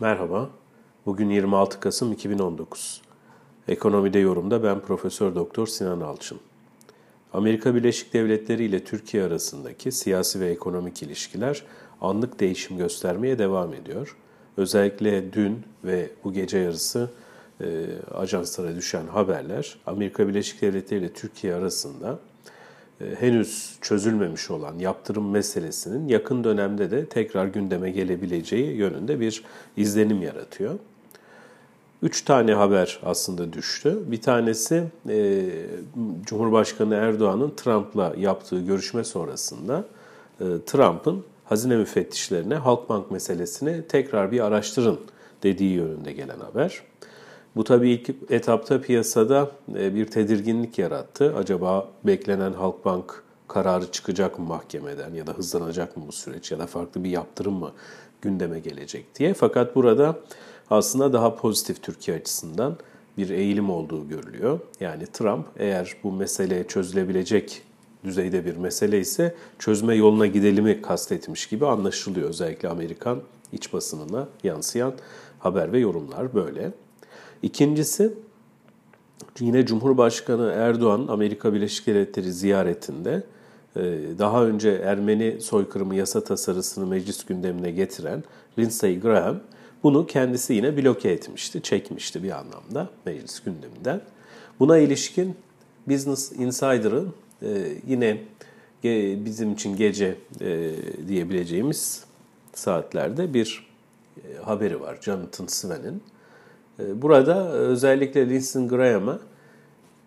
Merhaba. Bugün 26 Kasım 2019. Ekonomide yorumda ben Profesör Doktor Sinan Alçın. Amerika Birleşik Devletleri ile Türkiye arasındaki siyasi ve ekonomik ilişkiler anlık değişim göstermeye devam ediyor. Özellikle dün ve bu gece yarısı e, ajanslara düşen haberler Amerika Birleşik Devletleri ile Türkiye arasında henüz çözülmemiş olan yaptırım meselesinin yakın dönemde de tekrar gündeme gelebileceği yönünde bir izlenim yaratıyor. Üç tane haber aslında düştü. Bir tanesi e, Cumhurbaşkanı Erdoğan'ın Trump'la yaptığı görüşme sonrasında e, Trump'ın hazine müfettişlerine Halkbank meselesini tekrar bir araştırın dediği yönünde gelen haber. Bu tabii ilk etapta piyasada e, bir tedirginlik yarattı. Acaba beklenen Halkbank kararı çıkacak mı mahkemeden ya da hızlanacak mı bu süreç ya da farklı bir yaptırım mı gündeme gelecek diye. Fakat burada aslında daha pozitif Türkiye açısından bir eğilim olduğu görülüyor. Yani Trump eğer bu mesele çözülebilecek düzeyde bir mesele ise çözme yoluna gidelimi kastetmiş gibi anlaşılıyor. Özellikle Amerikan iç basınına yansıyan haber ve yorumlar böyle. İkincisi yine Cumhurbaşkanı Erdoğan Amerika Birleşik Devletleri ziyaretinde e, daha önce Ermeni soykırımı yasa tasarısını meclis gündemine getiren Lindsey Graham bunu kendisi yine bloke etmişti, çekmişti bir anlamda meclis gündeminden. Buna ilişkin Business Insider'ın e, yine bizim için gece e, diyebileceğimiz saatlerde bir haberi var Jonathan Sven'in. Ee, burada özellikle Lindsey Graham'a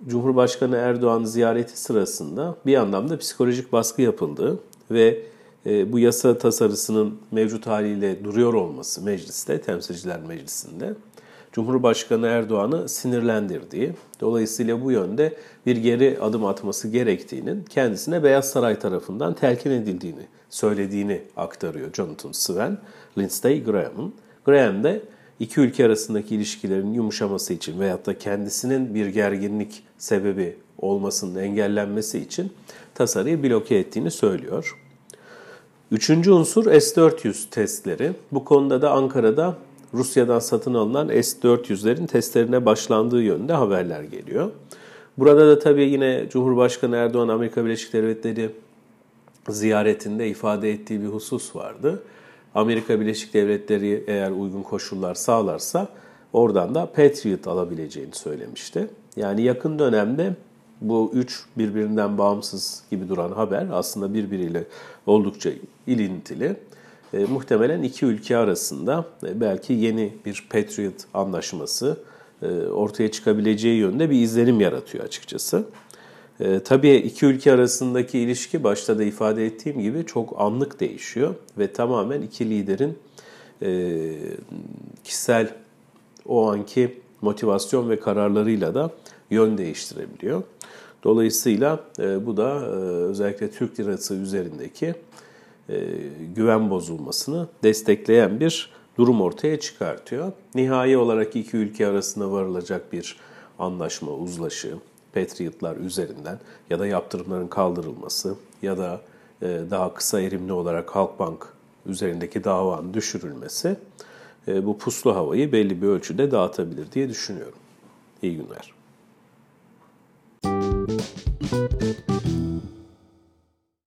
Cumhurbaşkanı Erdoğan ziyareti sırasında bir anlamda psikolojik baskı yapıldığı ve e, bu yasa tasarısının mevcut haliyle duruyor olması mecliste, temsilciler meclisinde Cumhurbaşkanı Erdoğan'ı sinirlendirdiği, dolayısıyla bu yönde bir geri adım atması gerektiğinin kendisine Beyaz Saray tarafından telkin edildiğini söylediğini aktarıyor Jonathan Swen, Lindsey Graham'ın. Graham de iki ülke arasındaki ilişkilerin yumuşaması için veyahut da kendisinin bir gerginlik sebebi olmasının engellenmesi için tasarıyı bloke ettiğini söylüyor. Üçüncü unsur S-400 testleri. Bu konuda da Ankara'da Rusya'dan satın alınan S-400'lerin testlerine başlandığı yönünde haberler geliyor. Burada da tabii yine Cumhurbaşkanı Erdoğan Amerika Birleşik Devletleri ziyaretinde ifade ettiği bir husus vardı. Amerika Birleşik Devletleri eğer uygun koşullar sağlarsa oradan da Patriot alabileceğini söylemişti. Yani yakın dönemde bu üç birbirinden bağımsız gibi duran haber aslında birbiriyle oldukça ilintili. E, muhtemelen iki ülke arasında e, belki yeni bir Patriot anlaşması e, ortaya çıkabileceği yönde bir izlenim yaratıyor açıkçası. E, tabii iki ülke arasındaki ilişki başta da ifade ettiğim gibi çok anlık değişiyor ve tamamen iki liderin e, kişisel o anki motivasyon ve kararlarıyla da yön değiştirebiliyor. Dolayısıyla e, bu da e, özellikle Türk lirası üzerindeki e, güven bozulmasını destekleyen bir durum ortaya çıkartıyor. Nihai olarak iki ülke arasında varılacak bir anlaşma, uzlaşı, Patriot'lar üzerinden ya da yaptırımların kaldırılması ya da e, daha kısa erimli olarak Halkbank üzerindeki davanın düşürülmesi e, bu puslu havayı belli bir ölçüde dağıtabilir diye düşünüyorum. İyi günler.